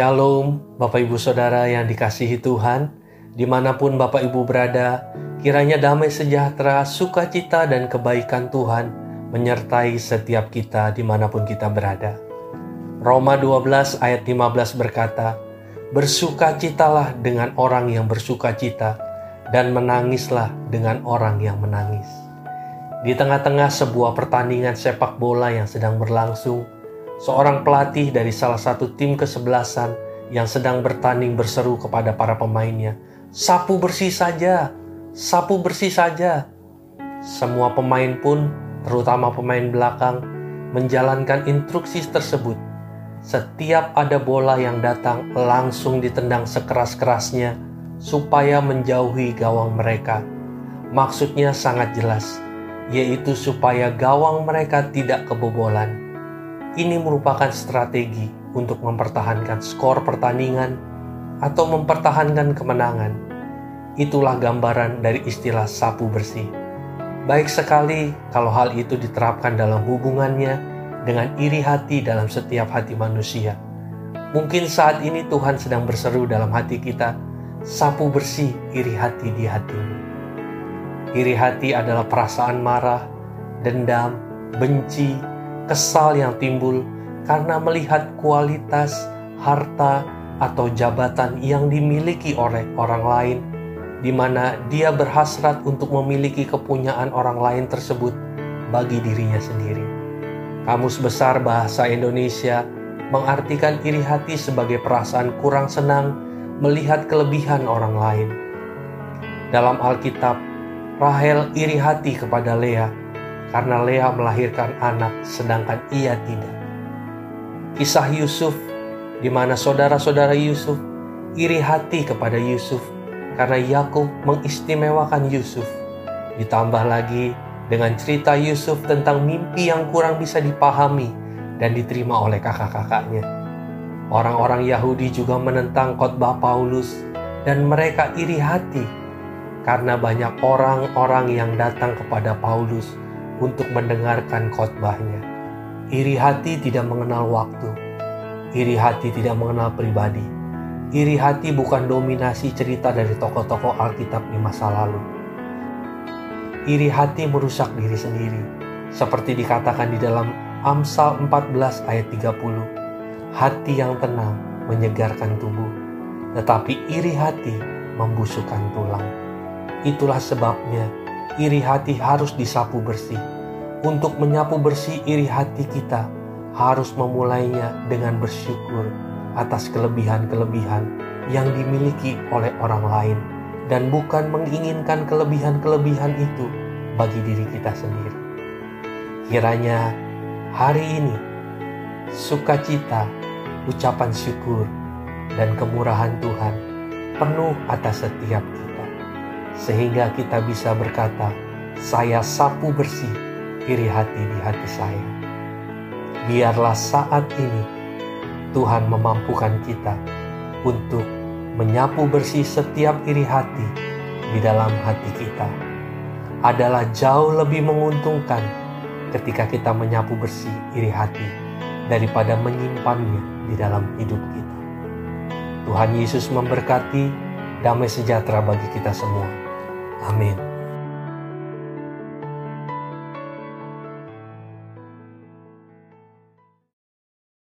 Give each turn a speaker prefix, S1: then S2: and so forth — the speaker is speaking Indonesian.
S1: Shalom, Bapak Ibu Saudara yang dikasihi Tuhan, di mana pun Bapak Ibu berada, kiranya damai sejahtera, sukacita, dan kebaikan Tuhan menyertai setiap kita di mana pun kita berada. Roma 12 ayat 15 berkata, Bersukacitalah dengan orang yang bersukacita, dan menangislah dengan orang yang menangis. Di tengah-tengah sebuah pertandingan sepak bola yang sedang berlangsung, seorang pelatih dari salah satu tim kesebelasan yang sedang bertanding berseru kepada para pemainnya, "Sapu bersih saja, sapu bersih saja." Semua pemain pun, terutama pemain belakang, menjalankan instruksi tersebut. Setiap ada bola yang datang, langsung ditendang sekeras-kerasnya supaya menjauhi gawang mereka. Maksudnya sangat jelas, yaitu supaya gawang mereka tidak kebobolan. Ini merupakan strategi untuk mempertahankan skor pertandingan atau mempertahankan kemenangan. Itulah gambaran dari istilah sapu bersih. Baik sekali kalau hal itu diterapkan dalam hubungannya dengan iri hati dalam setiap hati manusia. Mungkin saat ini Tuhan sedang berseru dalam hati kita, sapu bersih iri hati di hatimu. Iri hati adalah perasaan marah, dendam, benci, kesal yang timbul karena melihat kualitas harta atau jabatan yang dimiliki oleh orang lain, di mana dia berhasrat untuk memiliki kepunyaan orang lain tersebut bagi dirinya sendiri. Kamus Besar Bahasa Indonesia mengartikan iri hati sebagai perasaan kurang senang melihat kelebihan orang lain. Dalam Alkitab, Rahel iri hati kepada Leah karena Lea melahirkan anak sedangkan ia tidak. Kisah Yusuf di mana saudara-saudara Yusuf iri hati kepada Yusuf karena Yakub mengistimewakan Yusuf. Ditambah lagi dengan cerita Yusuf tentang mimpi yang kurang bisa dipahami dan diterima oleh kakak-kakaknya. Orang-orang Yahudi juga menentang khotbah Paulus dan mereka iri hati karena banyak orang-orang yang datang kepada Paulus untuk mendengarkan khotbahnya. Iri hati tidak mengenal waktu. Iri hati tidak mengenal pribadi. Iri hati bukan dominasi cerita dari tokoh-tokoh Alkitab di masa lalu. Iri hati merusak diri sendiri, seperti dikatakan di dalam Amsal 14 ayat 30. Hati yang tenang menyegarkan tubuh, tetapi iri hati membusukkan tulang. Itulah sebabnya iri hati harus disapu bersih. Untuk menyapu bersih iri hati kita, harus memulainya dengan bersyukur atas kelebihan-kelebihan yang dimiliki oleh orang lain, dan bukan menginginkan kelebihan-kelebihan itu bagi diri kita sendiri. Kiranya hari ini sukacita, ucapan syukur, dan kemurahan Tuhan penuh atas setiap kita sehingga kita bisa berkata, "Saya sapu bersih iri hati di hati saya." Biarlah saat ini Tuhan memampukan kita untuk menyapu bersih setiap iri hati di dalam hati kita. Adalah jauh lebih menguntungkan ketika kita menyapu bersih iri hati daripada menyimpannya di dalam hidup kita. Tuhan Yesus memberkati damai sejahtera bagi kita semua. Amin.